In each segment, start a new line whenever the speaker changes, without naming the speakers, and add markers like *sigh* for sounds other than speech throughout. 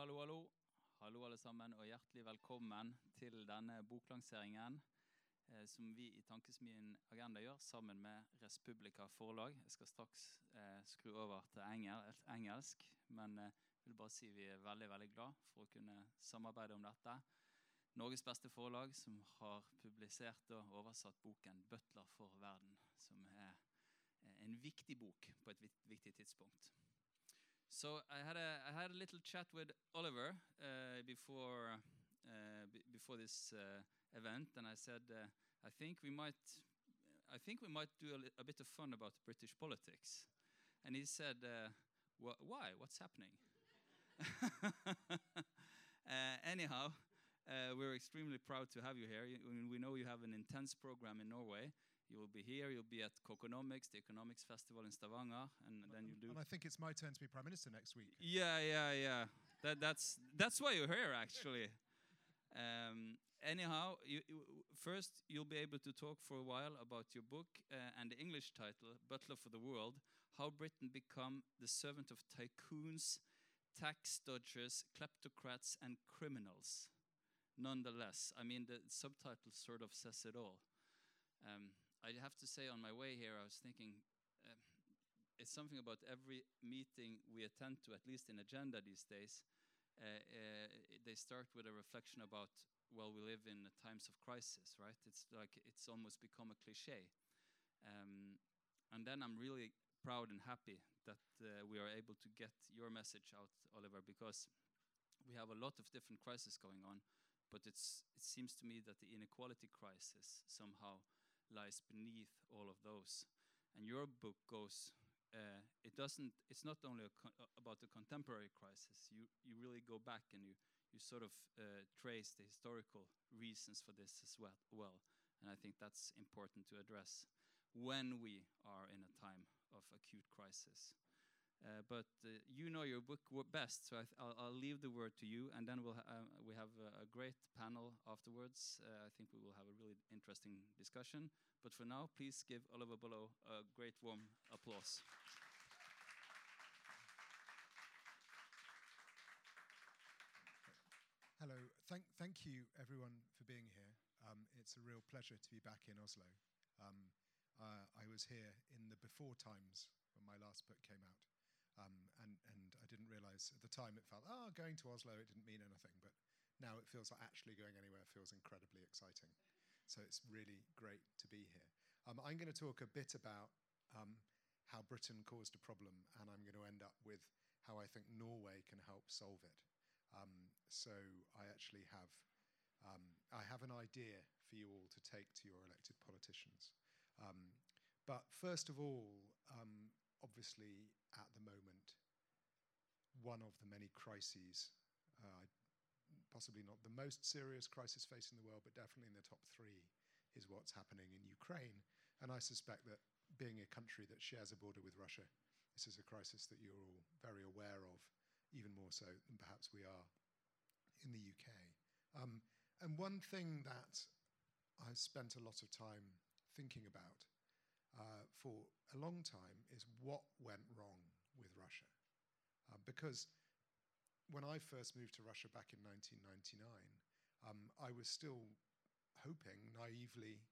hallo, hallo. Hallo, alle sammen, og hjertelig velkommen til denne boklanseringen eh, som vi i Tankesmien Agenda gjør sammen med Respublika Forlag. Jeg skal straks eh, skru over til engel, engelsk, men eh, vil bare si vi er veldig veldig glad for å kunne samarbeide om dette. Norges beste forlag som har publisert og oversatt boken 'Butler for verden', som er eh, en viktig bok på et viktig tidspunkt. So I had a I had a little chat with Oliver uh, before uh, before this uh, event, and I said uh, I think we might I think we might do a, a, bit of fun about British politics, and he said, uh, "Why? What's happening?" *laughs* Uh, anyhow. we're extremely proud to have you here. We know you have an intense program in Norway, you will be here, you'll be at Coconomics, the economics festival in Stavanger, and then you'll do.
And I think it's my turn to be prime minister next week.
Yeah, yeah, yeah. That, that's that's why you're here, actually. Um, anyhow, you, you, first you'll be able to talk for a while about your book uh, and the English title, Butler for the World: How Britain Become the Servant of Tycoons, Tax Dodgers, Kleptocrats, and Criminals. Nonetheless, I mean the subtitle sort of says it all. Um, I have to say, on my way here, I was thinking uh, it's something about every meeting we attend to, at least in agenda these days. Uh, uh, they start with a reflection about, well, we live in times of crisis, right? It's like it's almost become a cliche. Um, and then I'm really proud and happy that uh, we are able to get your message out, Oliver, because we have a lot of different crises going on, but it's, it seems to me that the inequality crisis somehow lies beneath all of those. And your book goes, uh, it doesn't, it's not only about the contemporary crisis, you, you really go back and you, you sort of uh, trace the historical reasons for this as well, well. And I think that's important to address when we are in a time of acute crisis. Uh, but uh, you know your book best, so I will leave the word to you, and then we'll ha uh, we have a, a, great panel afterwards. Uh, I think we will have a really interesting discussion. But for now, please give Oliver Bullough a great warm applause.
Hello, thank, thank you everyone for being here. Um, it's a real pleasure to be back in Oslo. Um, uh, I was here in the before times when my last book came out. Um, and, and I didn't realize at the time it felt, oh, going to Oslo, it didn't mean anything. But now it feels like actually going anywhere feels incredibly exciting. So it's really great to be here. Um, I'm going to talk a bit about um, how Britain caused a problem, and I'm going to end up with how I think Norway can help solve it. Um, so I actually have um, I have an idea for you all to take to your elected politicians. Um, but first of all, obviously, at the moment, one of the many crises, uh, possibly not the most serious crisis facing the world, but definitely in the top three, is what's happening in Ukraine. And I suspect that being a country that shares a border with Russia, this is a crisis that you're all very aware of, even more so than perhaps we are in the UK. Um, and one thing that I've spent a lot of time thinking about uh, for a long time is what went wrong with Russia. Uh, because when I first moved to Russia back in 1999, um, I was still hoping naively,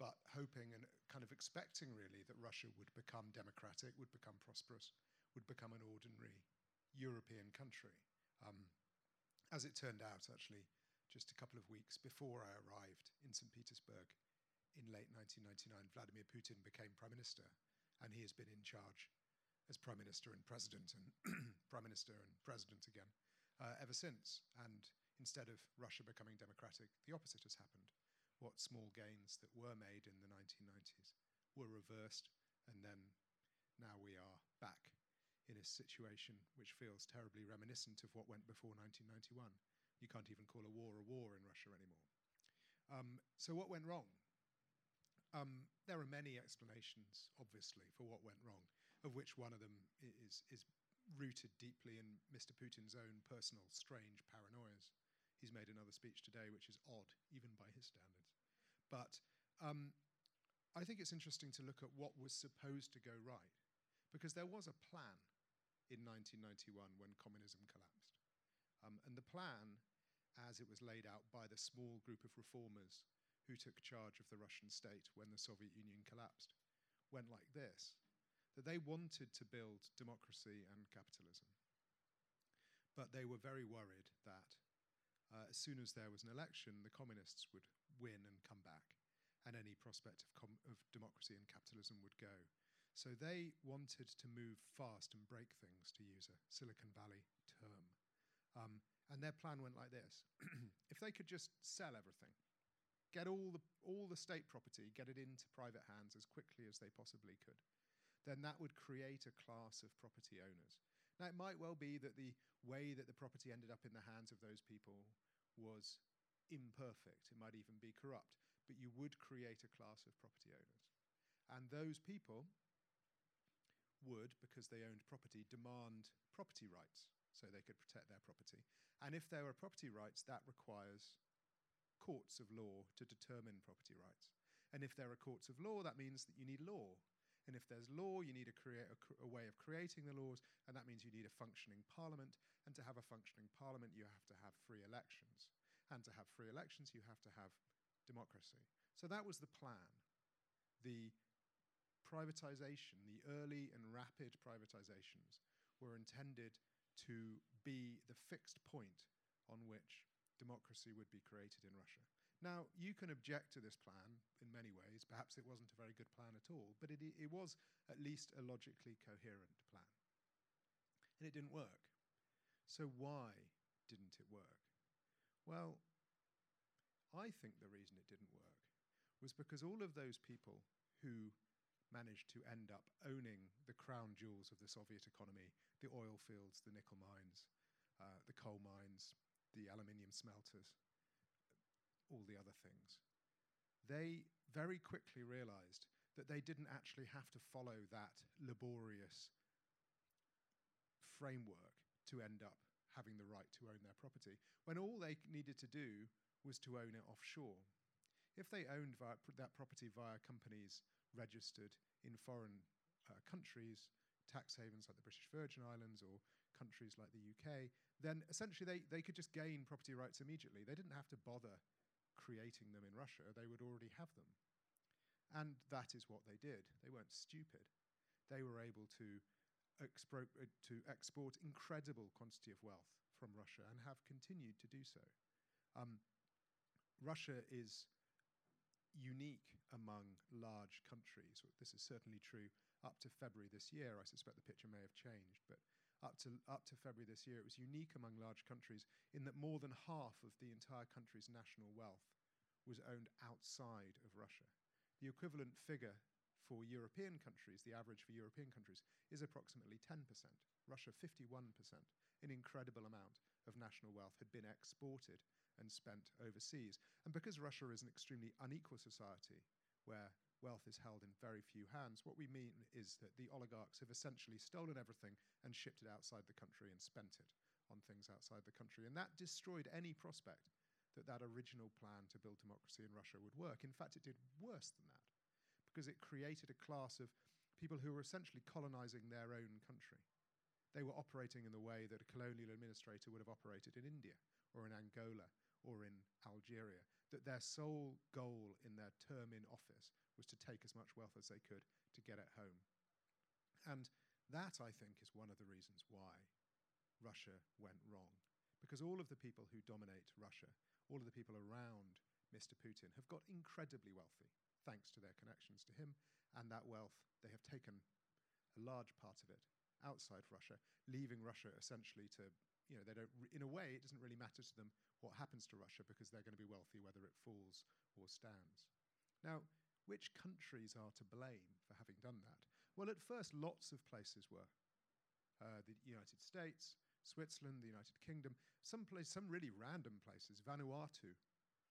but hoping and kind of expecting really that Russia would become democratic, would become prosperous, would become an ordinary European country. Um, as it turned out, actually, just a couple of weeks before I arrived in St. Petersburg, in late 1999, Vladimir Putin became prime minister, and he has been in charge as prime minister and president, and *clears throat* prime minister and president again uh, ever since. And instead of Russia becoming democratic, the opposite has happened. What small gains that were made in the 1990s were reversed, and then now we are back in a situation which feels terribly reminiscent of what went before 1991. You can't even call a war a war in Russia anymore. Um, so, what went wrong? Um, there are many explanations, obviously, for what went wrong, of which one of them is, is rooted deeply in Mr. Putin's own personal, strange paranoias. He's made another speech today, which is odd, even by his standards. But um, I think it's interesting to look at what was supposed to go right, because there was a plan in 1991 when communism collapsed. Um, and the plan, as it was laid out by the small group of reformers who took charge of the Russian state when the Soviet Union collapsed, went like this that they wanted to build democracy and capitalism. But they were very worried that uh, as soon as there was an election, the communists would win and come back, and any prospect of, of democracy and capitalism would go. So they wanted to move fast and break things, to use a Silicon Valley term. Um, and their plan went like this *clears throat* if they could just sell everything, get all the, all the state property, get it into private hands as quickly as they possibly could, then that would create a class of property owners. Now, it might well be that the way that the property ended up in the hands of those people was imperfect. It might even be corrupt, but you would create a class of property owners. And those people would, because they owned property, demand property rights so they could protect their property. And if there were property rights, that requires courts of law to determine property rights. And if there are courts of law, that means that you need law. And if there's law, you need a, a, a, way of creating the laws, and that means you need a functioning parliament. And to have a functioning parliament, you have to have free elections. And to have free elections, you have to have democracy. So that was the plan. The privatization, the early and rapid privatizations, were intended to be the fixed point on which democracy would be created in Russia. Now, you can object to this plan in many ways. Perhaps it wasn't a very good plan at all, but it, it was at least a logically coherent plan. And it didn't work. So, why didn't it work? Well, I think the reason it didn't work was because all of those people who managed to end up owning the crown jewels of the Soviet economy the oil fields, the nickel mines, uh, the coal mines, the aluminium smelters, all the other things. They very quickly realized that they didn't actually have to follow that laborious framework to end up having the right to own their property, when all they needed to do was to own it offshore. If they owned that property via companies registered in foreign uh, countries, tax havens like the British Virgin Islands or countries like the UK, then essentially they, they could just gain property rights immediately. They didn't have to bother creating them in Russia, they would already have them. And that is what they did. They weren't stupid. They were able to, expro- uh, to export incredible quantity of wealth from Russia and have continued to do so. Um, Russia is unique among large countries. This is certainly true up to February this year. I suspect the picture may have changed, but up to, up to February this year, it was unique among large countries in that more than half of the entire country's national wealth was owned outside of Russia. The equivalent figure for European countries, the average for European countries, is approximately 10%. Russia, 51%. An incredible amount of national wealth had been exported and spent overseas. And because Russia is an extremely unequal society, where wealth is held in very few hands. What we mean is that the oligarchs have essentially stolen everything and shipped it outside the country and spent it on things outside the country. And that destroyed any prospect that that original plan to build democracy in Russia would work. In fact, it did worse than that because it created a class of people who were essentially colonizing their own country. They were operating in the way that a colonial administrator would have operated in India or in Angola or in Algeria, that their sole goal in their term in office was to take as much wealth as they could to get it home. And that, I think, is one of the reasons why Russia went wrong. Because all of the people who dominate Russia, all of the people around Mr. Putin, have got incredibly wealthy thanks to their connections to him. And that wealth, they have taken a large part of it outside Russia, leaving Russia essentially to, you know, they don't, in a way, it doesn't really matter to them what happens to Russia because they're going to be wealthy whether it falls or stands. Now, which countries are to blame for having done that? Well, at first, lots of places were. Uh, the United States, Switzerland, the United Kingdom, some place, some really random places. Vanuatu,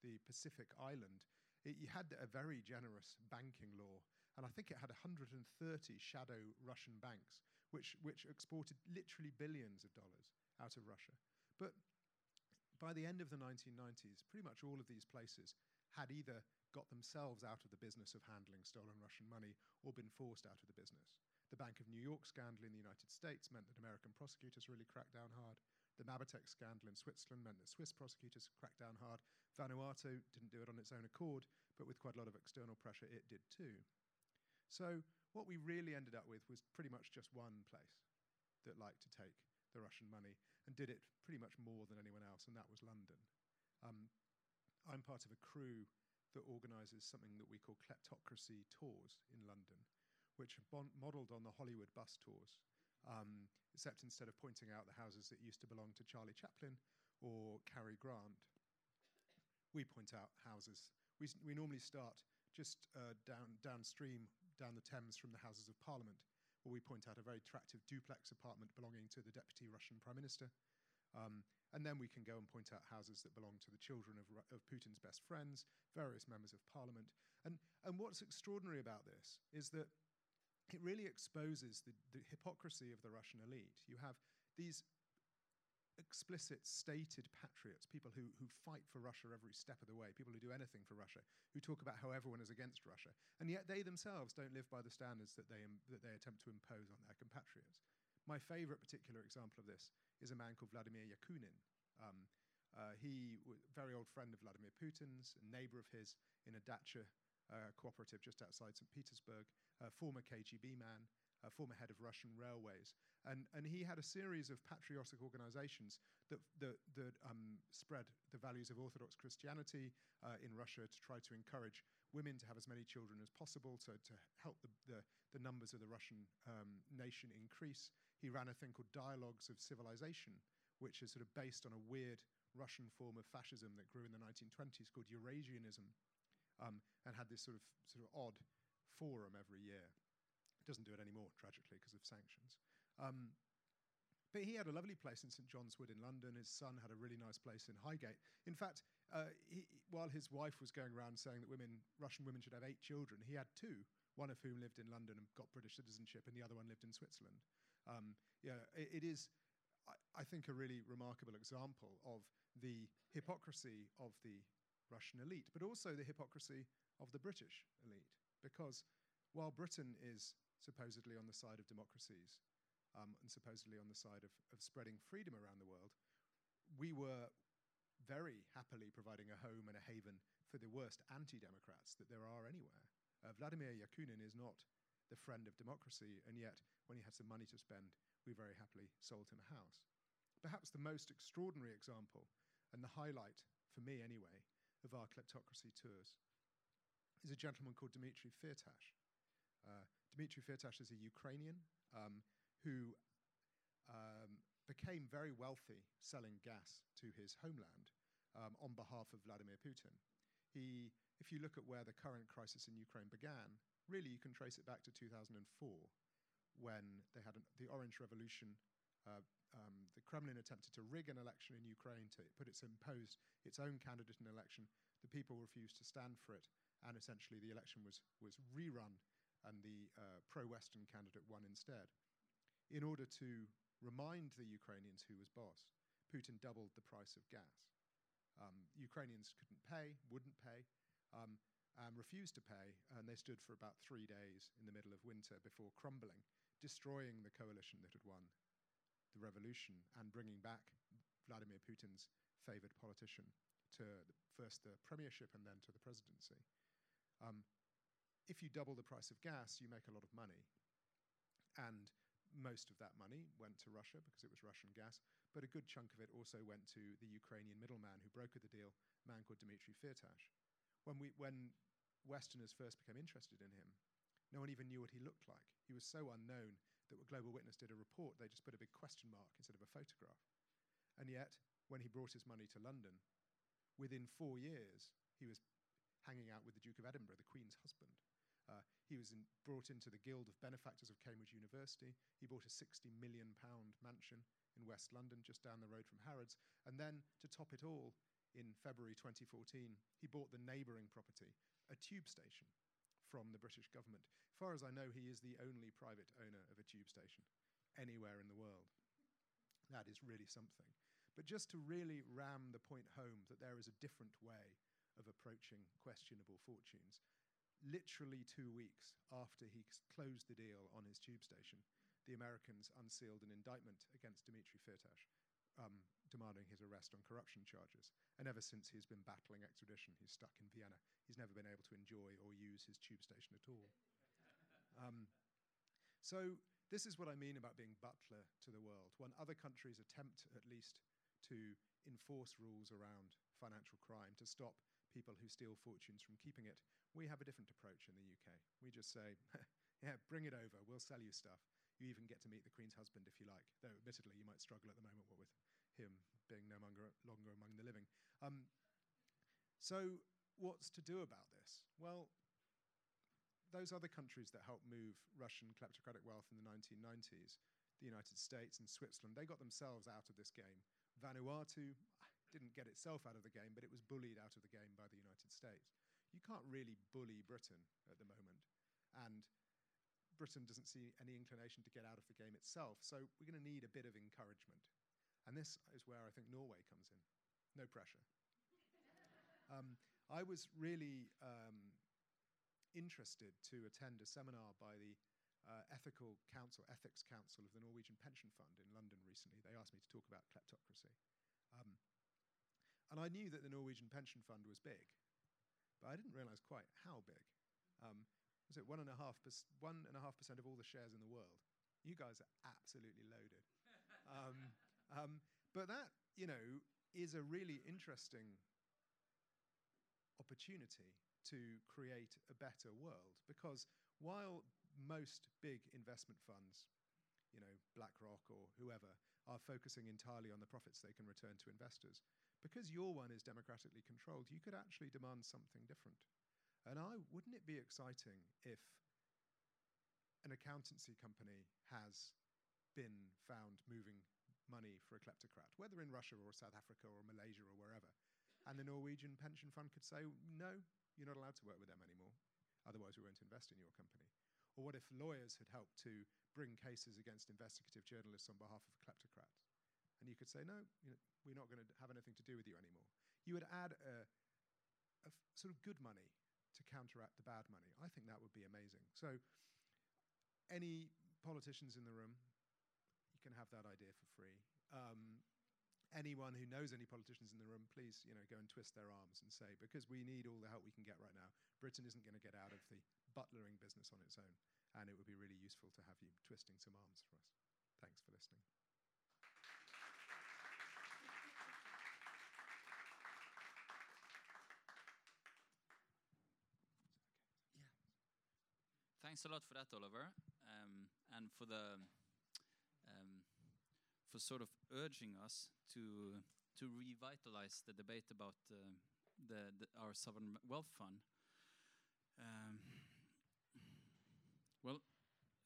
the Pacific island, it had a very generous banking law, and I think it had 130 shadow Russian banks, which which exported literally billions of dollars out of Russia. But by the end of the 1990s, pretty much all of these places had either got themselves out of the business of handling stolen Russian money or been forced out of the business. The Bank of New York scandal in the United States meant that American prosecutors really cracked down hard. The Mabetex scandal in Switzerland meant that Swiss prosecutors cracked down hard. Vanuatu didn't do it on its own accord, but with quite a lot of external pressure, it did too. So what we really ended up with was pretty much just one place that liked to take the Russian money and did it pretty much more than anyone else, and that was London. Um, I'm part of a crew that organises something that we call kleptocracy tours in London, which are modelled on the Hollywood bus tours, um, except instead of pointing out the houses that used to belong to Charlie Chaplin or Cary Grant, we point out houses. We, we normally start just uh, down, downstream, down the Thames from the Houses of Parliament, where we point out a very attractive duplex apartment belonging to the Deputy Russian Prime Minister. Um, and then we can go and point out houses that belong to the children of, of Putin's best friends, various members of parliament. And, and what's extraordinary about this is that it really exposes the, the hypocrisy of the Russian elite. You have these explicit, stated patriots, people who, who fight for Russia every step of the way, people who do anything for Russia, who talk about how everyone is against Russia, and yet they themselves don't live by the standards that they, that they attempt to impose on their compatriots. My favorite particular example of this is a man called Vladimir Yakunin. Um, uh, he was a very old friend of Vladimir Putin's, a neighbor of his in a dacha uh, cooperative just outside St. Petersburg, a former KGB man, former head of Russian railways. And, and he had a series of patriotic organizations that, that, that um, spread the values of Orthodox Christianity uh, in Russia to try to encourage women to have as many children as possible, to, to help the, the, the numbers of the Russian um, nation increase. He ran a thing called Dialogues of Civilization, which is sort of based on a weird Russian form of fascism that grew in the 1920s called Eurasianism, um, and had this sort of sort of odd forum every year. Doesn't do it anymore, tragically, because of sanctions. Um, but he had a lovely place in St John's Wood in London. His son had a really nice place in Highgate. In fact, uh, he, while his wife was going around saying that women, Russian women should have eight children, he had two, one of whom lived in London and got British citizenship, and the other one lived in Switzerland. Um, yeah, it, it is, I, I think, a really remarkable example of the hypocrisy of the Russian elite, but also the hypocrisy of the British elite. Because while Britain is supposedly on the side of democracies um, and supposedly on the side of, of spreading freedom around the world, we were very happily providing a home and a haven for the worst anti democrats that there are anywhere. Uh, Vladimir Yakunin is not the friend of democracy, and yet, when he had some money to spend, we very happily sold him a house. Perhaps the most extraordinary example, and the highlight, for me anyway, of our kleptocracy tours is a gentleman called Dmitry Firtash. Uh, Dmitry Firtash is a Ukrainian um, who um, became very wealthy selling gas to his homeland um, on behalf of Vladimir Putin. He, if you look at where the current crisis in Ukraine began, really you can trace it back to 2004 when they had an, the Orange Revolution. Uh, um, the Kremlin attempted to rig an election in Ukraine to put its imposed its own candidate in election. The people refused to stand for it, and essentially the election was was rerun, and the uh, pro-Western candidate won instead. In order to remind the Ukrainians who was boss, Putin doubled the price of gas. Um, Ukrainians couldn't pay, wouldn't pay, um, and refused to pay, and they stood for about three days in the middle of winter before crumbling, destroying the coalition that had won the revolution and bringing back Vladimir Putin's favored politician to first the premiership and then to the presidency. Um, if you double the price of gas, you make a lot of money. And most of that money went to Russia because it was Russian gas, but a good chunk of it also went to the Ukrainian middleman who brokered the deal, a man called Dmitry Firtash. When, we, when Westerners first became interested in him, no one even knew what he looked like. He was so unknown that Global Witness did a report, they just put a big question mark instead of a photograph. And yet, when he brought his money to London, within four years, he was hanging out with the Duke of Edinburgh, the Queen's husband. Uh, he was in, brought into the Guild of Benefactors of Cambridge University. He bought a 60 million pound mansion in West London, just down the road from Harrods. And then, to top it all, in February 2014, he bought the neighbouring property, a tube station, from the British government. Far as I know, he is the only private owner of a tube station anywhere in the world. That is really something. But just to really ram the point home that there is a different way of approaching questionable fortunes, literally two weeks after he closed the deal on his tube station, the Americans unsealed an indictment against Dmitry Firtash, um, demanding his arrest on corruption charges. And ever since he's been battling extradition, he's stuck in Vienna. He's never been able to enjoy or use his tube station at all. *laughs* Um, so, this is what I mean about being butler to the world. When other countries attempt, at least, to enforce rules around financial crime to stop people who steal fortunes from keeping it, we have a different approach in the UK. We just say, *laughs* yeah, bring it over, we'll sell you stuff. You even get to meet the Queen's husband if you like, though admittedly you might struggle at the moment what with him being no longer, longer among the living. Um, so, what's to do about this? Well, those other countries that helped move Russian kleptocratic wealth in the 1990s, the United States and Switzerland, they got themselves out of this game. Vanuatu didn't get itself out of the game, but it was bullied out of the game by the United States. You can't really bully Britain at the moment, and Britain doesn't see any inclination to get out of the game itself. So we're going to need a bit of encouragement. And this is where I think Norway comes in. No pressure. *laughs* um, I was really um, interested to attend a seminar by the uh, Ethical Council, Ethics Council of the Norwegian Pension Fund in London recently. They asked me to talk about kleptocracy. Um, and I knew that the Norwegian Pension Fund was big, but I didn't realize quite how big. Um, was it one and a half one and a half percent of all the shares in the world? You guys are absolutely loaded. *laughs* um, um, but that, you know, is a really interesting opportunity to create a better world because while most big investment funds, you know, BlackRock or whoever, are focusing entirely on the profits they can return to investors, because your one is democratically controlled, you could actually demand something different. And I wouldn't it be exciting if an accountancy company has been found moving money for a kleptocrat, whether in Russia or South Africa or Malaysia or wherever, and the Norwegian pension fund could say, no, you're not allowed to work with them anymore. Otherwise, we won't invest in your company. Or what if lawyers had helped to bring cases against investigative journalists on behalf of kleptocrats? And you could say, no, you know, we're not going to have anything to do with you anymore. You would add a, a sort of good money to counteract the bad money. I think that would be amazing. So, any politicians in the room, you can have that idea for free. Um, anyone who knows any politicians in the room, please, you know, go and twist their arms and say, because we need all the help we can get right now. Britain isn't going to get out of the butlering business on its own, and it would be really useful to have you twisting some arms for us. Thanks for listening.
Thanks a lot for that, Oliver, um, and for the um, for sort of urging us to to revitalize the debate about uh, the, the, our sovereign wealth fund. Um, well,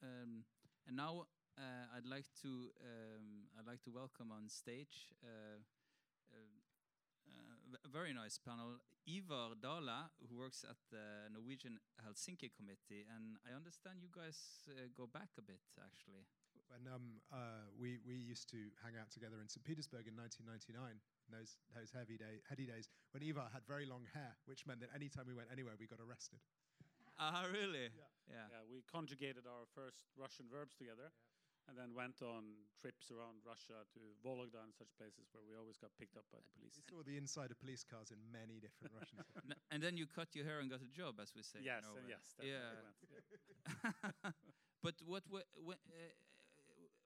um, and now uh, I'd like to um, I'd like to welcome on stage uh, uh, very nice panel, Ivar Dale, who works at the Norwegian Helsinki Committee, and I understand you guys uh, go back a bit, actually.
When um, uh, we, we used to hang out together in St. Petersburg in 1999, those, those heavy day, heady days, when Ivar had very long hair, which meant that anytime we went anywhere, we got arrested.
Ah, really?
Yeah.
yeah.
Yeah, we conjugated our first Russian verbs together and then went on trips around Russia to Vologda and such places where we always got picked up by the police.
We saw the inside of police cars in many different Russian *laughs* cities.
And then you cut your hair and got a job, as we say. in
Yes,
Norway.
yes, that's
Yeah.
went. Yeah. *laughs*
but what? wa- wa- uh,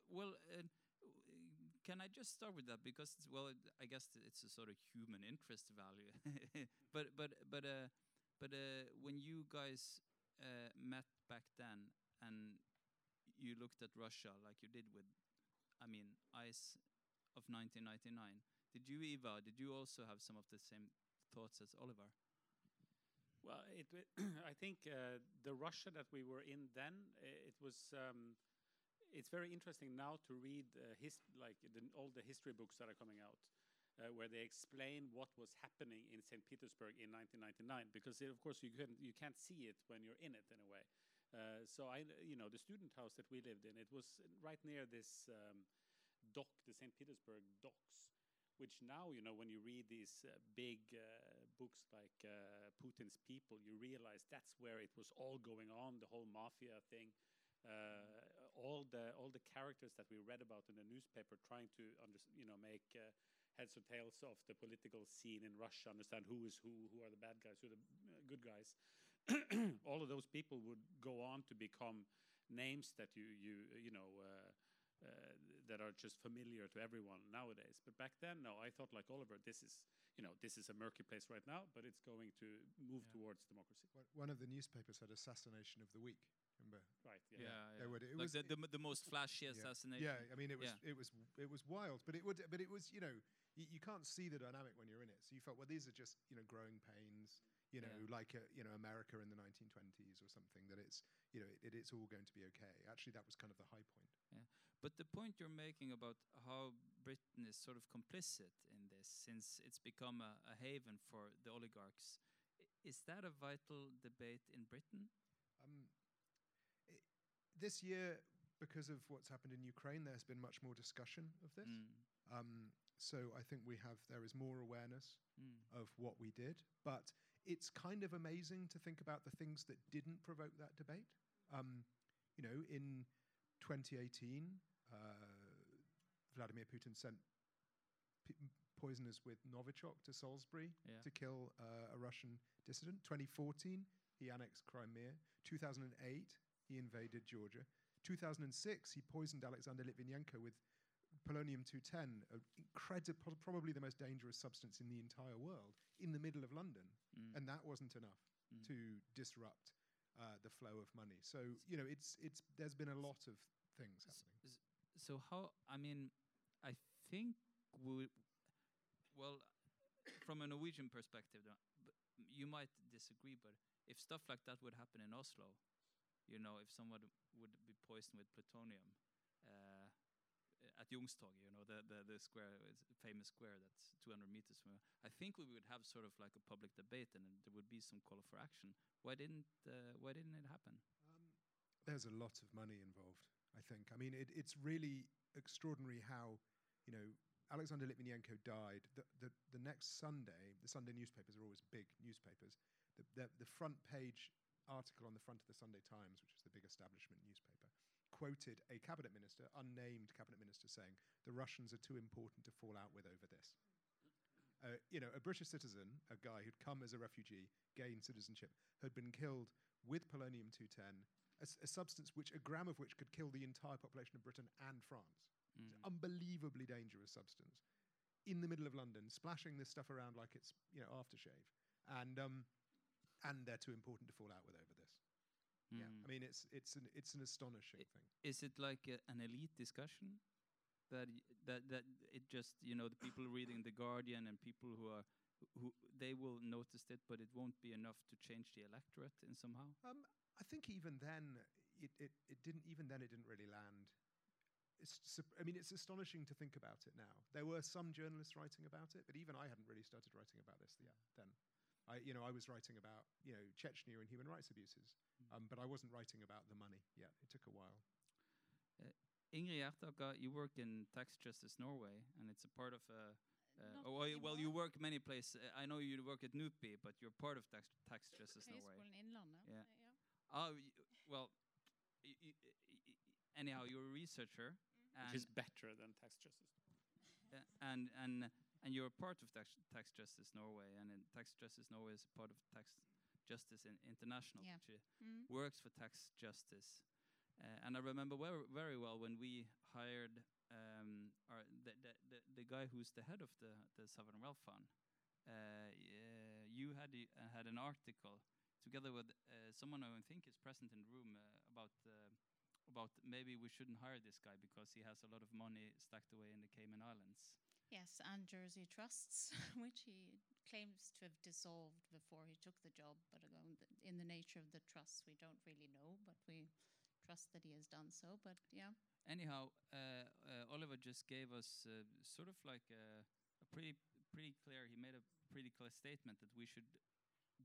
well, uh, can I just start with that because it's, well, it, I guess it's a sort of human interest value. *laughs* but but but uh, but uh, when you guys uh, met back then and you looked at Russia like you did with, I mean, ICE of 1999. Did you, Ivar? Did you also have some of the same thoughts as Oliver?
Well, it, *clears throat* I think uh, the Russia that we were in then, it was. Um, it's very interesting now to read uh, his, like the, all the history books that are coming out, uh, where they explain what was happening in St. Petersburg in 1999. Because uh, of course you can you can't see it when you're in it in a way. Uh, so I, you know, the student house that we lived in, it was right near this um, dock, the St. Petersburg docks, which now, you know, when you read these uh, big uh, books like uh, Putin's People, you realize that's where it was all going on, the whole mafia thing. Uh, all the all the characters that we read about in the newspaper, trying to you know make heads or tails of the political scene in Russia, understand who is who, who are the bad guys, who are the good guys. *clears throat* All of those people would go on to become names that you you you know uh, uh, that are just familiar to everyone nowadays. But back then, no, I thought like Oliver, this is you know this is a murky place right now, but it's going to move
Yeah.
towards democracy.
One- One of the newspapers had assassination of the week. Remember?
Right?
Yeah,
Yeah.
yeah.
There would- it
like
was-
the, the, the most flashy assassination.
Yeah, I mean, it was
Yeah.
it was it was wild, but it would but it was you know you, you can't see the dynamic when you're in it. So you felt well, these are just you know growing pains, you know,
Yeah.
like uh, you know America in the 1920s or something. That it's you know it, it's all going to be okay. Actually, that was kind of the high point.
Yeah, But the point you're making about how Britain is sort of complicit in this, since it's become a, a haven for the oligarchs, is that a vital debate in Britain?
This year, because of what's happened in Ukraine, there's been much more discussion of this.
Mm,
Um, so I think we have there is more awareness
mm,
of what we did. But it's kind of amazing to think about the things that didn't provoke that debate. Um, you know, in 2018, uh, Vladimir Putin sent p- poisoners with Novichok to Salisbury
Yeah.
to kill uh, a Russian dissident. 2014, he annexed Crimea. 2008, he invaded Georgia. 2006, he poisoned Alexander Litvinenko with polonium 210, an incredible, probably the most dangerous substance in the entire world, in the middle of London.
mm,
And that wasn't enough
mm.
to disrupt uh, the flow of money. So you know, it's it's there's been a lot of things happening.
So how? I mean, I think we. Well, from a Norwegian perspective, you might disagree, but if stuff like that would happen in Oslo, you know, if someone would be poisoned with plutonium uh, at Youngstorget, you know, the, the the square, famous square that's 200 meters from. I think we would have sort of like a public debate, and there would be some call for action. Why didn't uh, Why didn't it happen?
Um, there's a lot of money involved. I think. I mean, it, it's really extraordinary how you know Alexander Litvinenko died. The, the the next Sunday, the Sunday newspapers are always big newspapers. The, the the front page article on the front of the Sunday Times, which is the big establishment newspaper, quoted a cabinet minister, unnamed cabinet minister, saying the Russians are too important to fall out with over this. Uh, you know, a British citizen, a guy who'd come as a refugee, gained citizenship, had been killed with polonium 210, a substance which a gram of which could kill the entire population of Britain and France. It's
Mm.
an unbelievably dangerous substance in the middle of London, splashing this stuff around like it's you know aftershave, and um, and they're too important to fall out with over this. Yeah,
Mm.
I mean it's it's an it's an astonishing
I-
thing.
is it like a, an elite discussion that that that it just you know the people reading the guardian and people who are who they will notice it but it won't be enough to change the electorate in somehow
Um, I think even then, it, it, it didn't. Even then, it didn't really land. It's, I mean, it's astonishing to think about it now. There were some journalists writing about it, but even I hadn't really started writing about this yet. Then, I, you know, I was writing about you know Chechnya and human rights abuses,
Mm.
um, but I wasn't writing about the money yet. It took a while.
ingrid Hjertaker, you work in tax justice norway and it's a part of a uh, oh, well, you- well you work many places Uh, i know you work at NUPI, but you're part of tax, tax justice norway
Høgskolen Innlandet.
Yeah. oh well y- y- y- anyhow you're a researcher and
Which is better than tax justice.
Uh, and and and you're a part of tax, tax justice Norway, and in tax justice Norway is a part of tax justice in international,
Yeah.
which
Mm.
works for tax justice. Uh, and I remember very very well when we hired um, our the, the, the the guy who's the head of the the sovereign wealth fund. Uh, you had uh, had an article together with uh, someone I think is present in the room uh, about. About maybe we shouldn't hire this guy because he has a lot of money stacked away in the Cayman Islands.
Yes, and Jersey Trusts, *laughs* which he claims to have dissolved before he took the job. But in the nature of the trusts, we don't really know, but we trust that he has done so. But yeah,
Anyhow, uh, uh, Oliver just gave us uh, sort of like a, a pretty pretty clear. He made a pretty clear statement that we should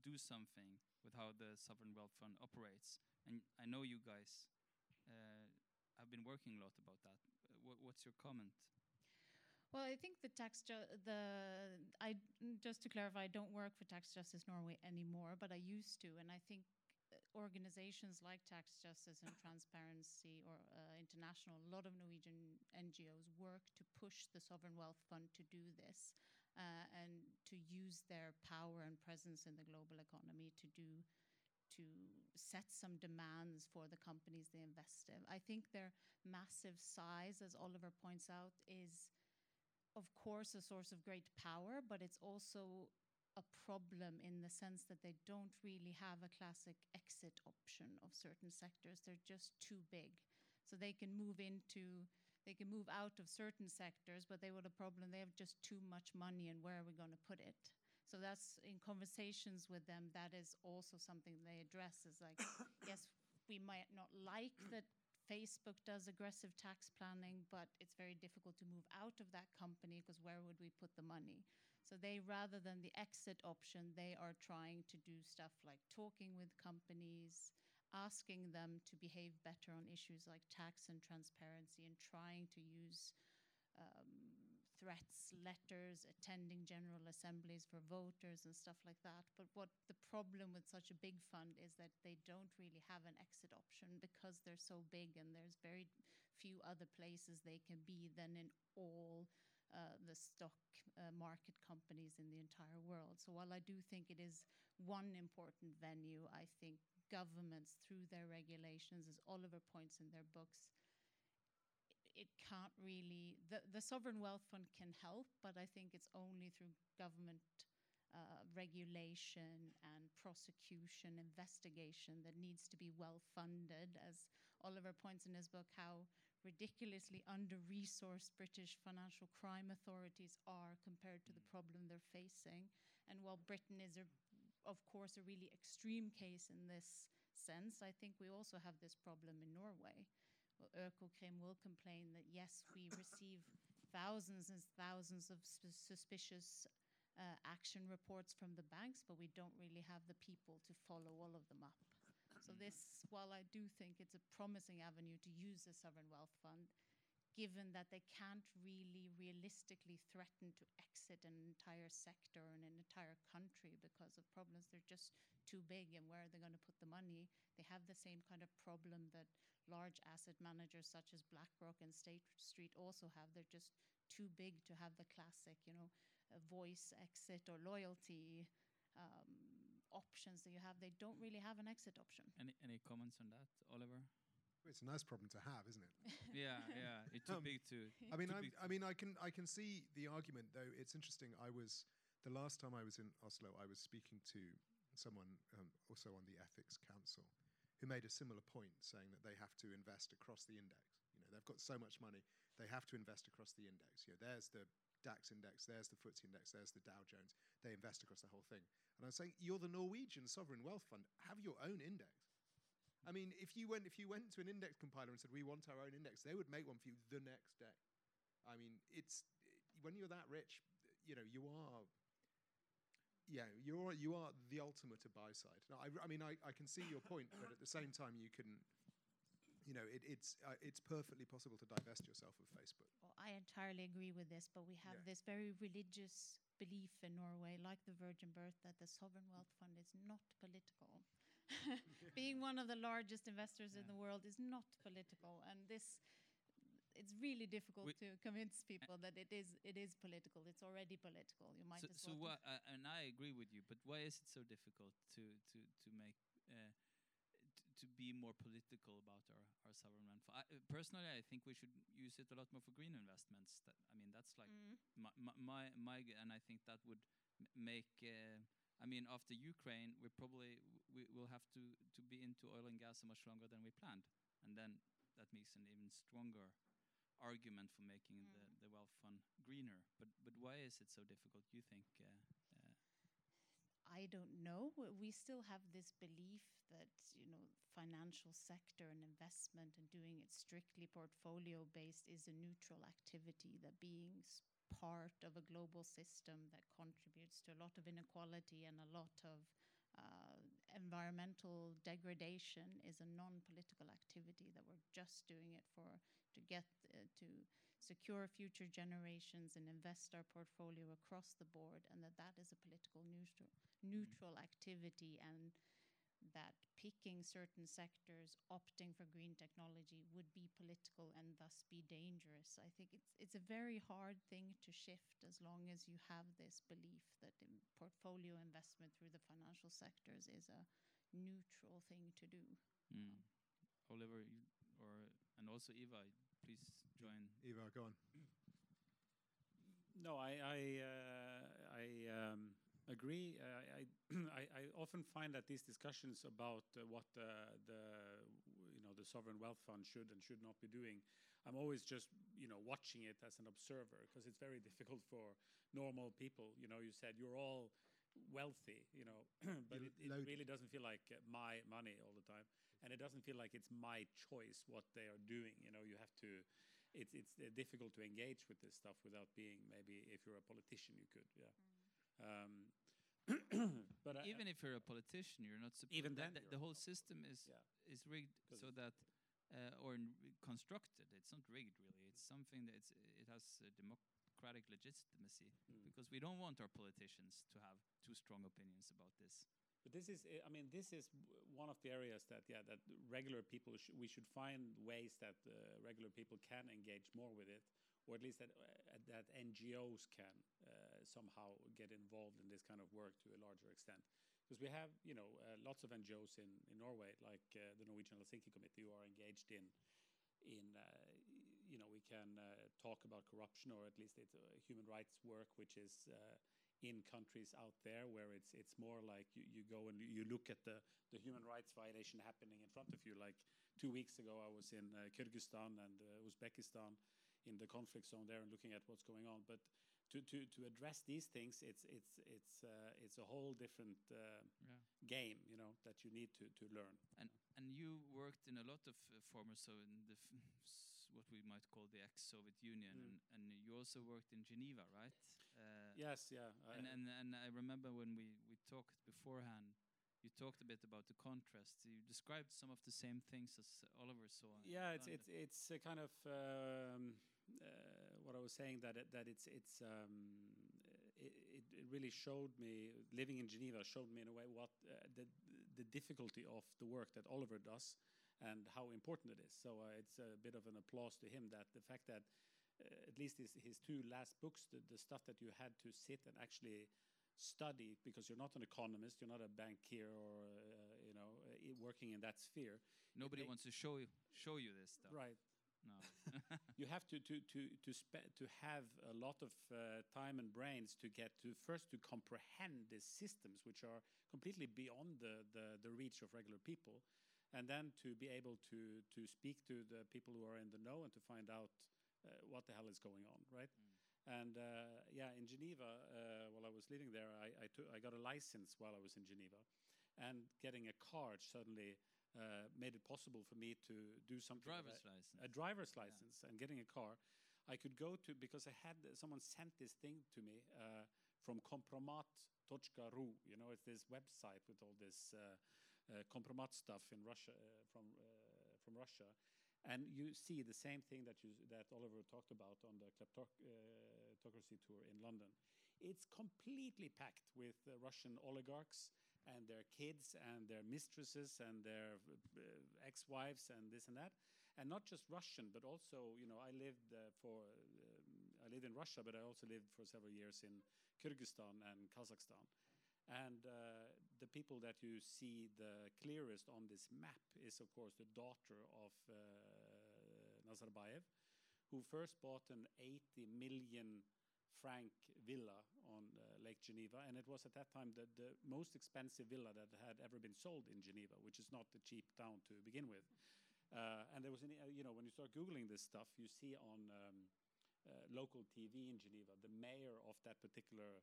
do something with how the sovereign wealth fund operates. And I know you guys uh, have been working a lot about that. Uh, wha- what's your comment?
Well, I think the tax the I just to clarify, I don't work for Tax Justice Norway anymore, but I used to, and I think uh, organizations like Tax Justice and Transparency or uh, International, a lot of Norwegian NGOs work to push the Sovereign Wealth Fund to do this uh, and to use their power and presence in the global economy to do to set some demands for the companies they invest in. I think their massive size, as Oliver points out, is of course a source of great power, but it's also a problem in the sense that they don't really have a classic exit option of certain sectors. They're just too big. So they can move into they can move out of certain sectors, but they have a problem. They have just too much money, and where are we going to put it? So that's in conversations with them. That is also something they address. Is like, *coughs* yes, we might not like that Facebook does aggressive tax planning, but it's very difficult to move out of that company because where would we put the money? So they, rather than the exit option, they are trying to do stuff like talking with companies, asking them to behave better on issues like tax and transparency, and trying to use um, threats, letters, attending general assemblies for voters and stuff like that. But what the problem with such a big fund is that they don't really have an exit option because they're so big and there's very few other places they can be than in all uh, the stock uh, market companies in the entire world. So while I do think it is one important venue, I think governments, through their regulations, as Oliver points in their books, it can't really the, the sovereign wealth fund can help but i think it's only through government uh, regulation and prosecution investigation that needs to be well funded as oliver points in his book how ridiculously under-resourced british financial crime authorities are compared to the problem they're facing. And while britain is a, of course a really extreme case in this sense i think we also have this problem in norway Økokrim will complain that yes, we receive thousands and thousands of suspicious uh, action reports from the banks, but we don't really have the people to follow all of them up. So this, while I do think it's a promising avenue to use the sovereign wealth fund, given that they can't really realistically threaten to exit an entire sector and an entire country because of problems, they're just too big and where are they going to put the money? They have the same kind of problem that large asset managers such as BlackRock and State Street also have. They're just too big to have the classic, you know, voice exit or loyalty um, options that you have. They don't really have an exit option.
Any any comments on that, Oliver?
It's a nice problem to have, isn't it? *laughs*
yeah, yeah. *laughs* It's too
Um,
big to. *laughs*
I mean, I'm,
big
I mean, I can, I can see the argument. Though it's interesting. I was the last time I was in Oslo. I was speaking to someone um, also on the Ethics Council, who made a similar point, saying that they have to invest across the index. You know, they've got so much money, they have to invest across the index. You know, there's the DAX index, there's the FTSE index, there's the Dow Jones. They invest across the whole thing. And I'm saying, you're the Norwegian sovereign wealth fund. Have your own index. I mean, if you went if you went to an index compiler and said we want our own index, they would make one for you the next day. I mean, it's when you're that rich, you know, you are. Yeah, you're you are the ultimate to buy side. Now, I, I mean, I, I can see your point, but at the same time, you can, you know, it, it's uh, it's perfectly possible to divest yourself of Facebook.
Well, I entirely agree with this, but we have
Yeah.
this very religious belief in Norway, like the Virgin Birth, that the sovereign wealth fund is not political. *laughs* Being one of the largest investors in the world is not political, and this it's really difficult
We-
to convince people that it is it is political. It's already political. You might
So,
as
so
well.
why, uh, and I agree with you, but why is it so difficult to to to make uh, to be more political about our our sovereign wealth? I, personally, I think we should use it a lot more for green investments. That I mean, that's like
Mm.
my my, my, and I think that would m- make. Uh, I mean, after Ukraine, we probably w- we will have to to be into oil and gas so much longer than we planned, and then that makes an even stronger argument for making
Mm.
the, the wealth fund greener. But but why is it so difficult? You think? Uh, uh,
I don't know. We still have this belief that you know financial sector and investment and doing it strictly portfolio based is a neutral activity. That being part of a global system that contributes to a lot of inequality and a lot of uh, environmental degradation is a non-political activity. That we're just doing it for to get uh, to secure future generations and invest our portfolio across the board, and that that is a political neutral neutral activity and that picking certain sectors, opting for green technology would be political and thus be dangerous. I think it's it's a very hard thing to shift as long as you have this belief that in portfolio investment through the financial sectors is a neutral thing to do.
Mm. Oliver, you, or and also Ivar, please join.
Ivar, go on.
No, I I, uh, I um, agree. Uh, I, *clears throat* I I often find that these discussions about uh, what the you know the sovereign wealth fund should and should not be doing, I'm always just you know watching it as an observer because it's very *laughs* difficult for normal people. You know, you said you're all wealthy, you know, *clears throat* but it, it really doesn't feel like uh, my money all the time, and it doesn't feel like it's my choice what they are doing. You know, you have to it's it's uh, difficult to engage with this stuff without being maybe if you're a politician you could yeah mm. Um, *clears throat*
but even if you're a politician you're not supposed
even then
the, the whole system is yeah. is rigged so that uh, or constructed it's not rigged really it's something that it has democratic legitimacy mm. because we don't want our politicians to have too strong opinions about this
but this is, I mean, this is one of the areas that, yeah, that regular people, sh we should find ways that uh, regular people can engage more with it, or at least that, uh, that NGOs can somehow get involved in this kind of work to a larger extent. Because we have, you know, uh, lots of NGOs in, in Norway, like uh, the Norwegian Helsinki Committee, who are engaged in, in uh, you know, we can talk about corruption, or at least it's human rights work, which is in countries out there where it's it's more like you, you go and you look at the, the human rights violation happening in front of you. Like two weeks ago, I was in uh, Kyrgyzstan and uh, Uzbekistan in the conflict zone there and looking at what's going on. But to, to, to address these things, it's it's it's uh, it's a whole different uh, yeah. game, you know, that you need to, to learn.
And and you worked in a lot of uh, former so in the what we might call the ex-Soviet Union, mm. and, and you also worked in Geneva, right?
Uh, yes, yeah.
And, and and I remember when we we talked beforehand, you talked a bit about the contrast. You described some of the same things as Oliver saw.
Yeah, it's it's it's a kind of um, uh, what I was saying that it, that it's it's. Um, it, it, really showed me living in Geneva showed me in a way what uh, the the difficulty of the work that Oliver does and how important it is. So uh, it's a bit of an applause to him that the fact that uh, at least his, his two last books, the, the stuff that you had to sit and actually study because you're not an economist, you're not a bankier or uh, you know uh, working in that sphere.
Nobody wants to show you show you this stuff.
Right.
No. *laughs*
you have to to to to to have a lot of uh, time and brains to get to first to comprehend these systems which are completely beyond the, the the reach of regular people, and then to be able to to speak to the people who are in the know and to find out uh, what the hell is going on, right? Mm. And uh, yeah, in Geneva, uh, while I was living there, I, I, I, got a license while I was in Geneva, and getting a card suddenly uh, made it possible for me to do something.
Driver's license.
A driver's license yeah. and getting a car. I could go to because I had someone sent this thing to me uh, from kompromat.ru. You know, it's this website with all this uh, kompromat stuff in Russia from from Russia and you see the same thing that, you, that Oliver talked about on the kleptocracy uh, tour in London. It's completely packed with uh, Russian oligarchs and their kids and their mistresses and their uh, ex-wives and this and that. And not just Russian, but also, you know, I lived uh, for, uh, I lived in Russia, but I also lived for several years in Kyrgyzstan and Kazakhstan. And uh, the people that you see the clearest on this map is, of course, the daughter of uh, Nazarbayev, who first bought an 80 million franc villa on uh, Lake Geneva. And it was at that time the, the most expensive villa that had ever been sold in Geneva, which is not a cheap town to begin with. Uh, and there was, an, uh, you know, when you start Googling this stuff, you see on um, uh, local TV in Geneva, the mayor of that particular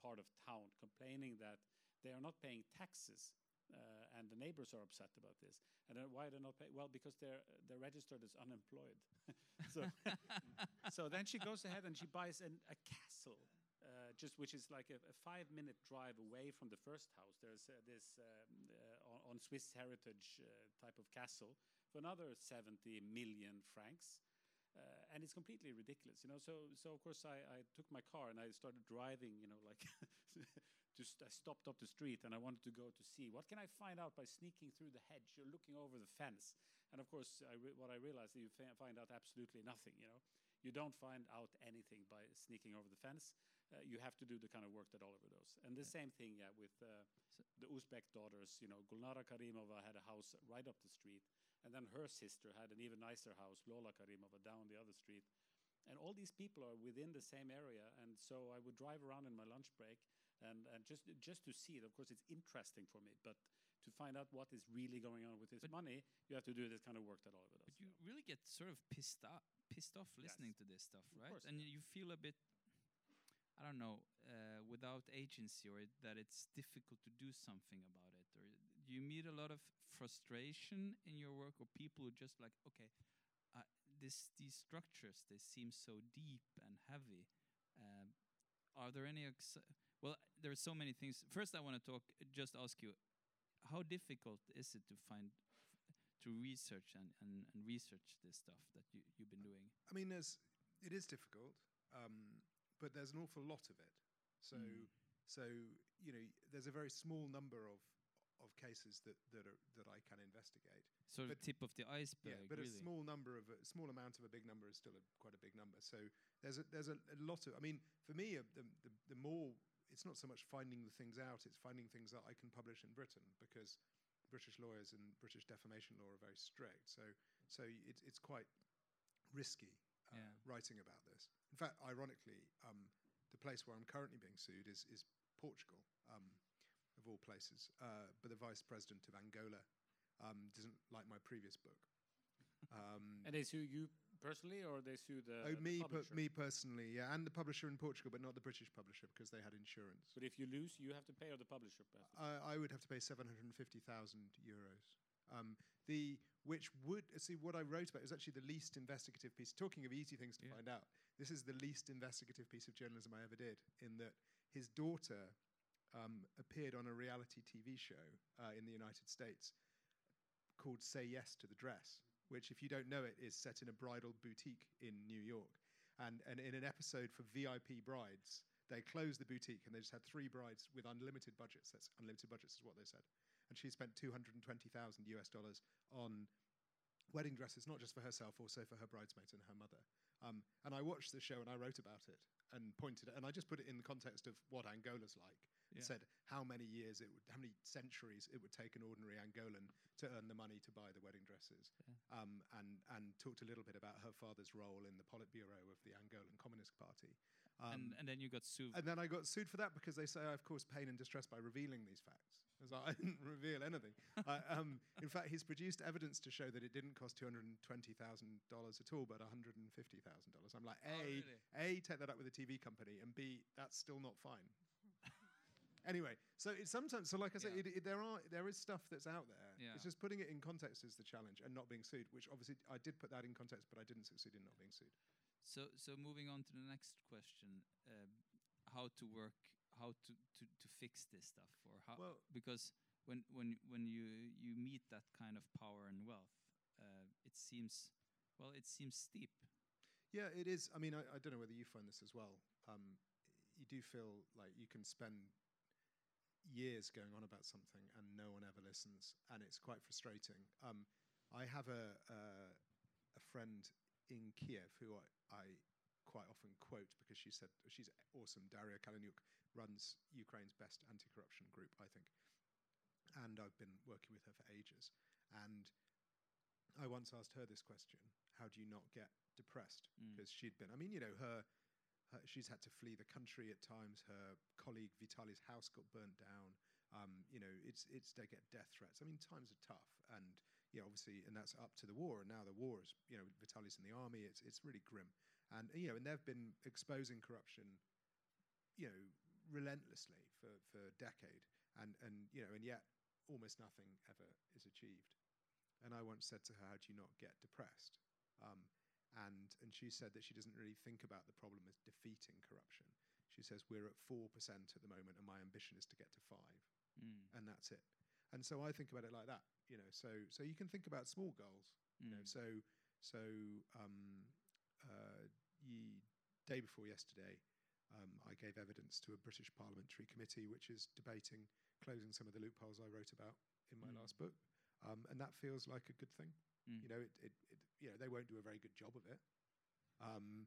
part of town complaining that they are not paying taxes uh, and the neighbors are upset about this. And then why are they're not paying? Well, because they're they're registered as unemployed. *laughs* so, *laughs* so then she goes ahead and she buys an, a castle, just which is like a, a, five minute drive away from the first house. There's uh, this um, uh, on, on, Swiss heritage uh, type of castle for another 70 million francs. Uh, and it's completely ridiculous, you know. So, so of course, I, I took my car and I started driving, you know, like *laughs* just I stopped up the street and I wanted to go to see what can I find out by sneaking through the hedge. You're looking over the fence, and of course, I what I realized is you find out absolutely nothing, you know. You don't find out anything by sneaking over the fence. Uh, you have to do the kind of work that Oliver does. And the same thing, yeah, with uh, the Uzbek daughters. You know, Gulnara Karimova had a house right up the street, and then her sister had an even nicer house, Lola Karimova, down the other street. And all these people are within the same area, and so I would drive around in my lunch break, and, and just just to see it. Of course, it's interesting for me, but to find out what is really going on with this
But-
money, you have to do this kind of work that Oliver does.
But you really get sort of pissed off, pissed off
Yes.
listening to this stuff, right?
course,
and
yeah.
you feel a bit, I don't know, uh, without agency, or that it's difficult to do something about it. Or do you meet a lot of frustration in your work, or people who just like, okay, uh, this these structures they seem so deep and heavy. Um, are there any? Ex- well, there are so many things. First, I want to talk. Just ask you, how difficult is it to find to research and, and, and research this stuff that you, you've been doing.
I mean, there's it is difficult, um, but there's an awful lot of it. So,
Mm.
so you know, there's a very small number of of cases that that are that I can investigate.
Sort of
But-
tip of the iceberg,
yeah, but
really.
a small number of a small amount of a big number is still a, quite a big number. So there's a there's a, a lot of. I mean, for me, uh, the, the the more it's not so much finding the things out; it's finding things that I can publish in Britain because British lawyers and British defamation law are very strict. So so it's it's quite risky uh,
Yeah.
writing about this. In fact, ironically, um, the place where I'm currently being sued is is Portugal, um, of all places. Uh, but the vice president of Angola um, doesn't like my previous book. *laughs* Um,
And they sue you personally, or they sue the,
oh,
the
me, per- me personally, yeah, and the publisher in Portugal, but not the British publisher because they had insurance.
But if you lose, you have to pay, or the publisher pays.
I, I would have to pay seven hundred and fifty thousand euros. Um, the which would see what I wrote about is actually the least investigative piece. Talking of easy things to
Yeah.
find out, this is the least investigative piece of journalism I ever did. In that his daughter um, appeared on a reality TV show uh, in the United States called "Say Yes to the Dress," which, if you don't know it, is set in a bridal boutique in New York. And, and in an episode for VIP brides, they closed the boutique and they just had three brides with unlimited budgets. That's unlimited budgets, is what they said. And she spent 220,000 US dollars on wedding dresses, not just for herself, also for her bridesmaids and her mother. Um, and I watched the show and I wrote about it and pointed, it, and I just put it in the context of what Angola's like. And
Yeah.
Said how many years it would, how many centuries it would take an ordinary Angolan to earn the money to buy the wedding dresses,
Yeah.
um, and and talked a little bit about her father's role in the Politburo of the Angolan Communist Party. Um,
and, and then you got sued.
and then I got sued for that because they say I've caused pain and distress by revealing these facts. I I *laughs* didn't reveal anything. I, um, in fact, he's produced evidence to show that it didn't cost $220,000 at all, but $150,000. I'm like, A,
Oh, really?
A, take that up with a TV company, and B, that's still not fine. Anyway, so it's sometimes, so like I said,
Yeah.
it, it, there, are, there is stuff that's out there.
Yeah.
It's just putting it in context is the challenge and not being sued, which obviously I did put that in context, but I didn't succeed in not being sued.
So, so moving on to the next question, uh, how to work, how to, to, to fix this stuff, or how
Well-
because when when when you you meet that kind of power and wealth, uh, it seems well, it seems steep.
Yeah, it is. I mean, I, I don't know whether you find this as well. Um, you do feel like you can spend years going on about something and no one ever listens, and it's quite frustrating. Um, I have a, a a friend in Kiev who I, I quite often quote because she said she's awesome. Daria Kaleniuk runs Ukraine's best anti-corruption group, I think, and I've been working with her for ages. And I once asked her this question: How do you not get depressed?
Mm.
Because she'd been, I mean, you know, her, her, she's had to flee the country at times. Her colleague Vitali's house got burnt down. Um, you know, it's it's they get death threats. I mean, times are tough, and know, obviously, and that's up to the war. And now the war is, you know, Vitali's in the army. It's it's really grim, and you know, and they've been exposing corruption, you know, relentlessly for for a decade, and and you know, and yet almost nothing ever is achieved. And I once said to her, "How do you not get depressed?" Um, and and she said that she doesn't really think about the problem as defeating corruption. She says we're at four percent at the moment, and my ambition is to get to five,
Mm.
and that's it. And so I think about it like that, you know. So so you can think about small goals, you know.
Mm.
So so um, uh, ye, day before yesterday, um, I gave evidence to a British parliamentary committee which is debating closing some of the loopholes I wrote about in my
Mm.
last book, um, and that feels like a good thing.
Mm.
You know, it, it, it, you know, they won't do a very good job of it, um,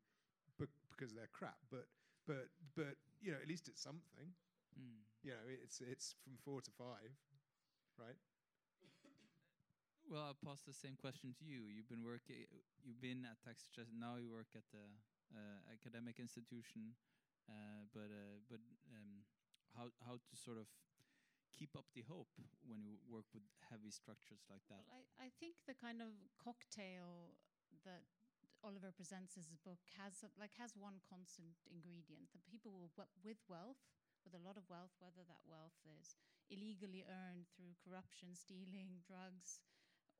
bec- because they're crap. But but but you know, at least it's something.
Mm.
You know, it's it's from four to five, right?
Well, I'll pose the same question to you. You've been working. You've been at Tax Justice. Now you work at the uh, academic institution. Uh, but uh, but um, how how to sort of keep up the hope when you work with heavy structures like that?
Well, I, I think the kind of cocktail that Oliver presents in his book has a, like has one constant ingredient that people with wealth, with a lot of wealth, whether that wealth is illegally earned through corruption, stealing, drugs,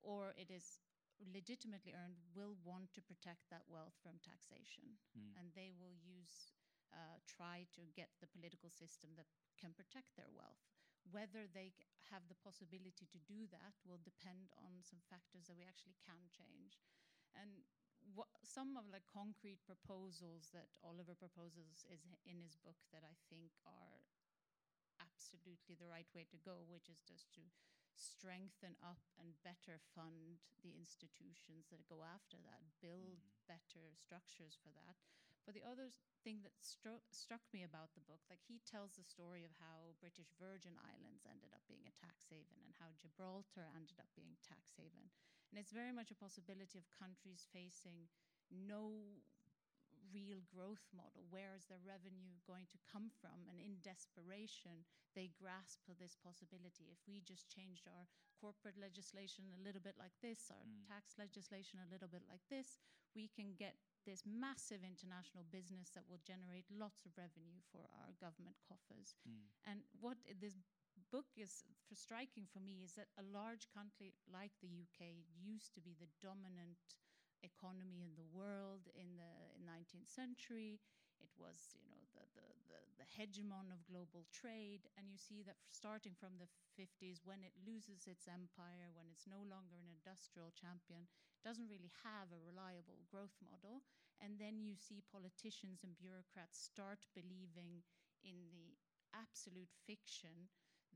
or it is legitimately earned, will want to protect that wealth from taxation,
Mm.
and they will use uh, try to get the political system that can protect their wealth. Whether they have the possibility to do that will depend on some factors that we actually can change. And what, some of the concrete proposals that Oliver proposes is in his book that I think are absolutely the right way to go, which is just to strengthen up and better fund the institutions that go after that, build
Mm.
better structures for that. But the other thing that stru- struck me about the book, like he tells the story of how British Virgin Islands ended up being a tax haven and how Gibraltar ended up being tax haven. And it's very much a possibility of countries facing no real growth model. Where is their revenue going to come from? And in desperation, they grasp this possibility. If we just changed our corporate legislation a little bit like this, our
Mm.
tax legislation a little bit like this, we can get this massive international business that will generate lots of revenue for our government coffers.
Mm.
And what this book is for striking for me is that a large country like the UK used to be the dominant economy in the world in the in 19th century. It was, you know, the, the, the, the hegemon of global trade. And you see that starting from the 50s, when it loses its empire, when it's no longer an industrial champion, doesn't really have a reliable growth model. And then you see politicians and bureaucrats start believing in the absolute fiction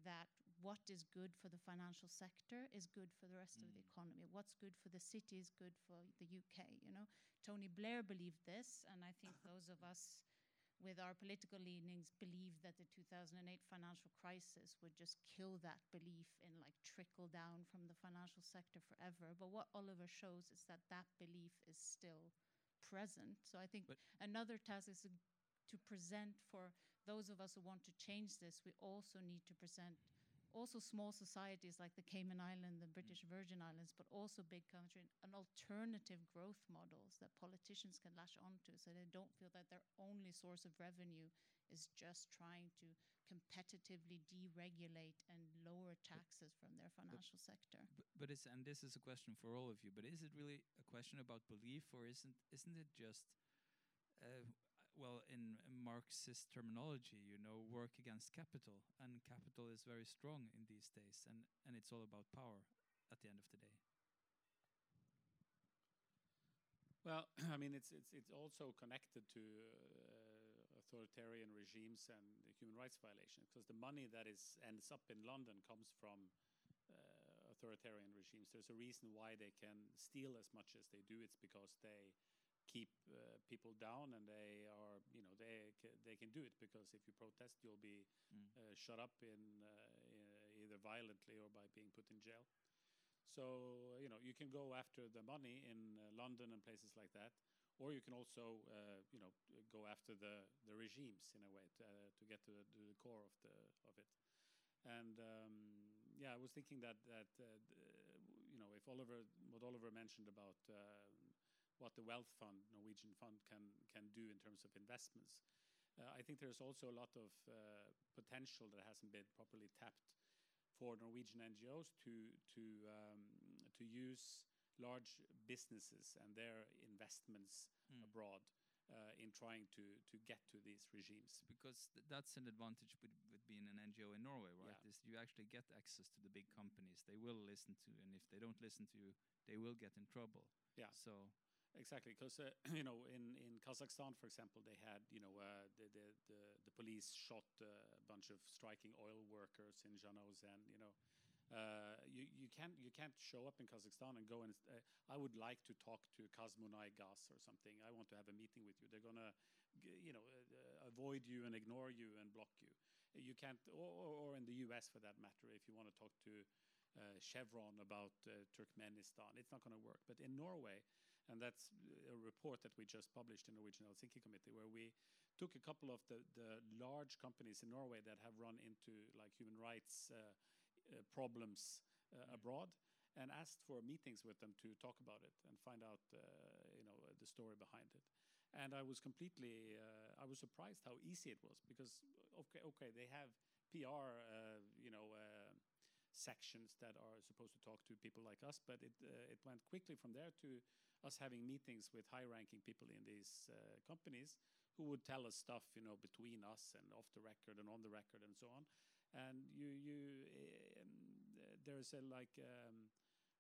that what is good for the financial sector is good for the rest of the
Mm.
economy. What's good for the city is good for the UK. You know, Tony Blair believed this, and I think those of us with our political leanings believe that the 2008 financial crisis would just kill that belief and like trickle down from the financial sector forever. But what Oliver shows is that that belief is still present. So I think
But-
another task is to, to present for those of us who want to change this. We also need to present also small societies like the Cayman Islands, the British Virgin Islands, but also big countries, an alternative growth models that politicians can latch onto so they don't feel that their only source of revenue is just trying to competitively deregulate and lower taxes from their financial sector.
But, but it's and this is a question for all of you. But is it really a question about belief, or isn't isn't it just, uh, well, in Marxist terminology, you know, work against capital, and capital is very strong in these days, and and it's all about power at the end of the day.
Well, *clears throat* I mean, it's it's it's also connected to uh, authoritarian regimes and human rights violations because the money that is ends up in London comes from uh, authoritarian regimes. There's a reason why they can steal as much as they do. It's because they keep uh, people down and they are, you know, they they can do it because if you protest, you'll be
Mm.
uh, shut up in, uh, i- either violently or by being put in jail. So you know you can go after the money in uh, London and places like that, or you can also uh, you know uh, go after the, the regimes in a way to, uh, to get to the, to the core of the of it. And um, yeah, I was thinking that that uh, you know if Oliver what Oliver mentioned about um, what the wealth fund Norwegian fund can can do in terms of investments. Uh, I think there's also a lot of uh, potential that hasn't been properly tapped for Norwegian NGOs to to um, to use large businesses and their investments
Mm.
abroad uh, in trying to to get to these regimes.
because th- that's an advantage with, with being an NGO in Norway, right?
Yeah.
Is you actually get access to the big companies. They will listen to you, and if they don't listen to you, they will get in trouble.
Yeah.
So
Exactly, because uh, *clears throat* you know, in, in Kazakhstan, for example, they had you know uh, the, the the the police shot uh, a bunch of striking oil workers in Zhanaozen. You know, uh, you you can't you can't show up in Kazakhstan and go and uh, I would like to talk to KazMunayGas or something. I want to have a meeting with you. They're gonna you know avoid you and ignore you and block you. You can't, or, or- or in the U.S. for that matter, if you want to talk to uh, Chevron about uh, Turkmenistan, it's not going to work. But in Norway, and that's a report that we just published in the Norwegian Helsinki Committee, where we took a couple of the, the large companies in Norway that have run into like human rights uh, uh, problems uh, abroad, and asked for meetings with them to talk about it and find out, uh, you know, the story behind it. And I was completely, uh, I was surprised how easy it was because, okay, okay, they have PR, uh, you know. Sections that are supposed to talk to people like us, but it uh, it went quickly from there to us having meetings with high-ranking people in these uh, companies who would tell us stuff, you know, between us and off the record and on the record and so on. And you you uh, there's a like um,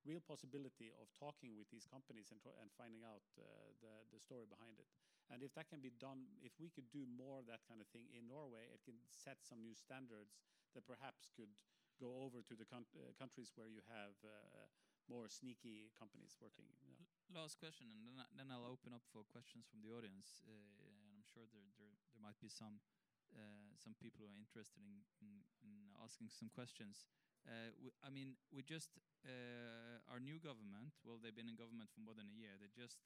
real possibility of talking with these companies and, and finding out uh, the the story behind it. And if that can be done, if we could do more of that kind of thing in Norway, it can set some new standards that perhaps could go over to the uh, countries where you have uh, more sneaky companies working. you know.
Last question, and then, I, then I'll open up for questions from the audience. Uh, and I'm sure there, there there might be some uh, some people who are interested in, in, in asking some questions. Uh, w- I mean, we just uh, our new government. Well, they've been in government for more than a year. They just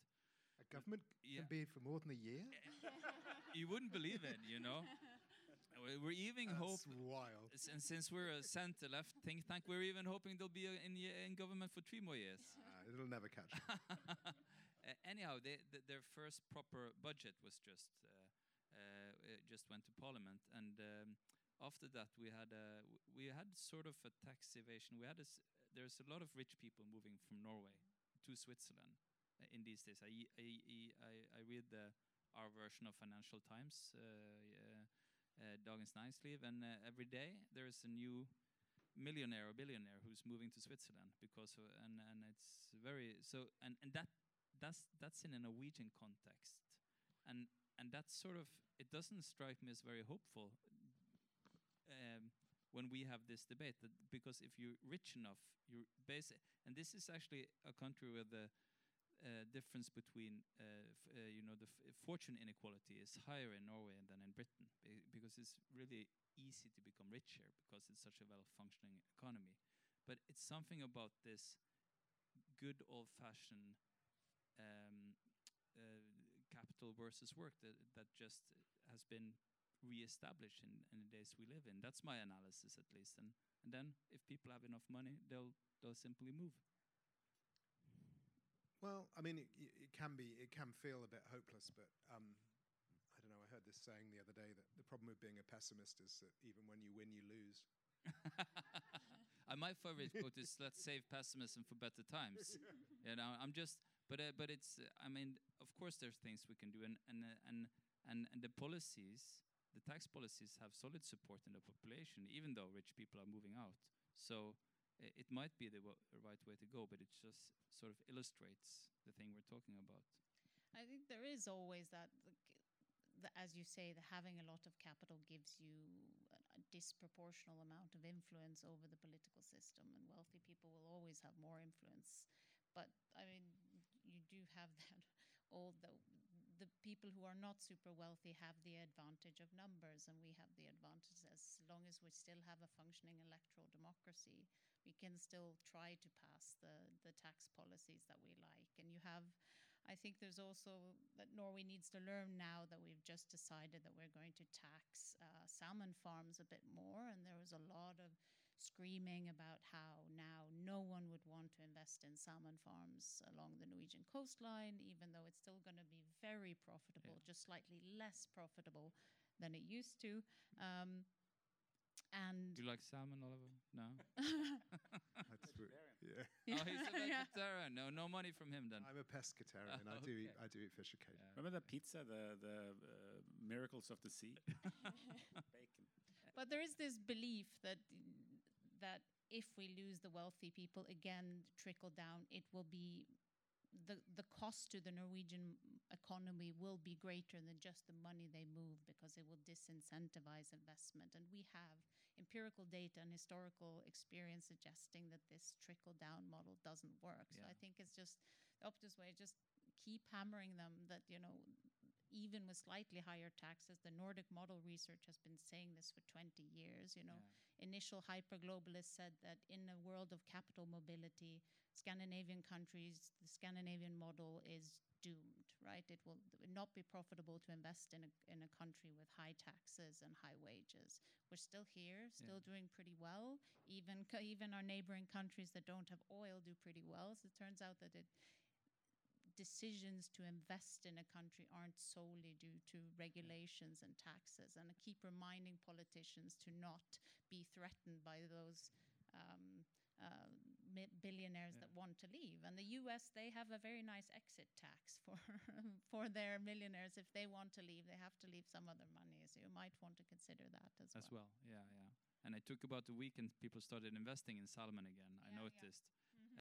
A government
Yeah.
can be for more than a year? *laughs*
you wouldn't believe it, you know. We- We're even hope,
That's wild.
and since we're a center left think tank, we're even hoping they'll be uh, in in government for three more years.
Uh, it'll never catch up. *laughs*
Uh, anyhow, they, th- their first proper budget was just uh, uh, just went to parliament, and um, after that we had a we had sort of a tax evasion. We had a there's a lot of rich people moving from Norway to Switzerland uh, in these days. I I, I, I read the our version of Financial Times. Uh, uh, uh, Dagens Næringsliv, and uh, every day there is a new millionaire or billionaire who's moving to Switzerland because of, and and it's very so and and that that's that's in a Norwegian context, and and that's sort of it doesn't strike me as very hopeful um, when we have this debate that because if you're rich enough, you're basic, and this is actually a country where the uh, difference between uh, uh, you know the fortune inequality is higher in Norway than in Britain be- because it's really easy to become rich here because it's such a well-functioning economy. But it's something about this good old-fashioned um, uh, capital versus work that that just has been re-established in, in the days we live in. That's my analysis, at least. And and then if people have enough money, they'll they'll simply move.
Well, I mean, it, it can be, it can feel a bit hopeless, but um, I don't know. I heard this saying the other day that the problem with being a pessimist is that even when you win, you lose. *laughs*
My favorite quote is "Let's save pessimism for better times." *laughs* You know, I'm just, but uh, but it's. Uh, I mean, of course, there's things we can do, and and uh, and and and the policies, the tax policies, have solid support in the population, even though rich people are moving out. So it might be the, right way to go, but it just sort of illustrates the thing we're talking about.
I think there is always that, the, as you say, the having a lot of capital gives you a, a disproportional amount of influence over the political system, and wealthy people will always have more influence. But I mean, you do have *laughs* that. Although the people who are not super wealthy have the advantage of numbers, and we have the advantage as long as we still have a functioning electoral democracy, we can still try to pass the, the tax policies that we like. And you have I think there's also that Norway needs to learn now that we've just decided that we're going to tax uh, salmon farms a bit more. And there was a lot of screaming about how now no one would want to invest in salmon farms along the Norwegian coastline, even though it's still going to be very profitable, just slightly less profitable than it used to. Um, and
Do you like salmon, Oliver? No. *laughs*
That's re- *laughs* yeah.
oh, he's a
Yeah.
vegetarian. No, no money from him then.
I'm a pescatarian. *laughs* I do eat, I do eat fish occasionally.
Yeah.
Remember the pizza, the the uh, miracles of the sea, bacon.
But there is this belief that that if we lose the wealthy people again trickle down, it will be the the cost to the Norwegian economy will be greater than just the money they move because it will disincentivize investment. And we have empirical data and historical experience suggesting that this trickle down model doesn't work. So I think it's just the opposite way. Just keep hammering them that you know even with slightly higher taxes, the Nordic model research has been saying this for 20 years. You know, initial hyperglobalists said that in a world of capital mobility, Scandinavian countries, the Scandinavian model is doomed, right? It will not be profitable to invest in a, in a country with high taxes and high wages. We're still here, still doing pretty well. Even even our neighboring countries that don't have oil do pretty well. So it turns out that it decisions to invest in a country aren't solely due to regulations and taxes. And I keep reminding politicians to not be threatened by those um, uh, billionaires
Yeah.
that want to leave. And the U.S. they have a very nice exit tax *laughs* for for their millionaires. If they want to leave, they have to leave some of their money. So you might want to consider that as,
as well. Yeah, yeah. And I took about a week, and people started investing in Salmon again. I
Yeah, yeah.
noticed.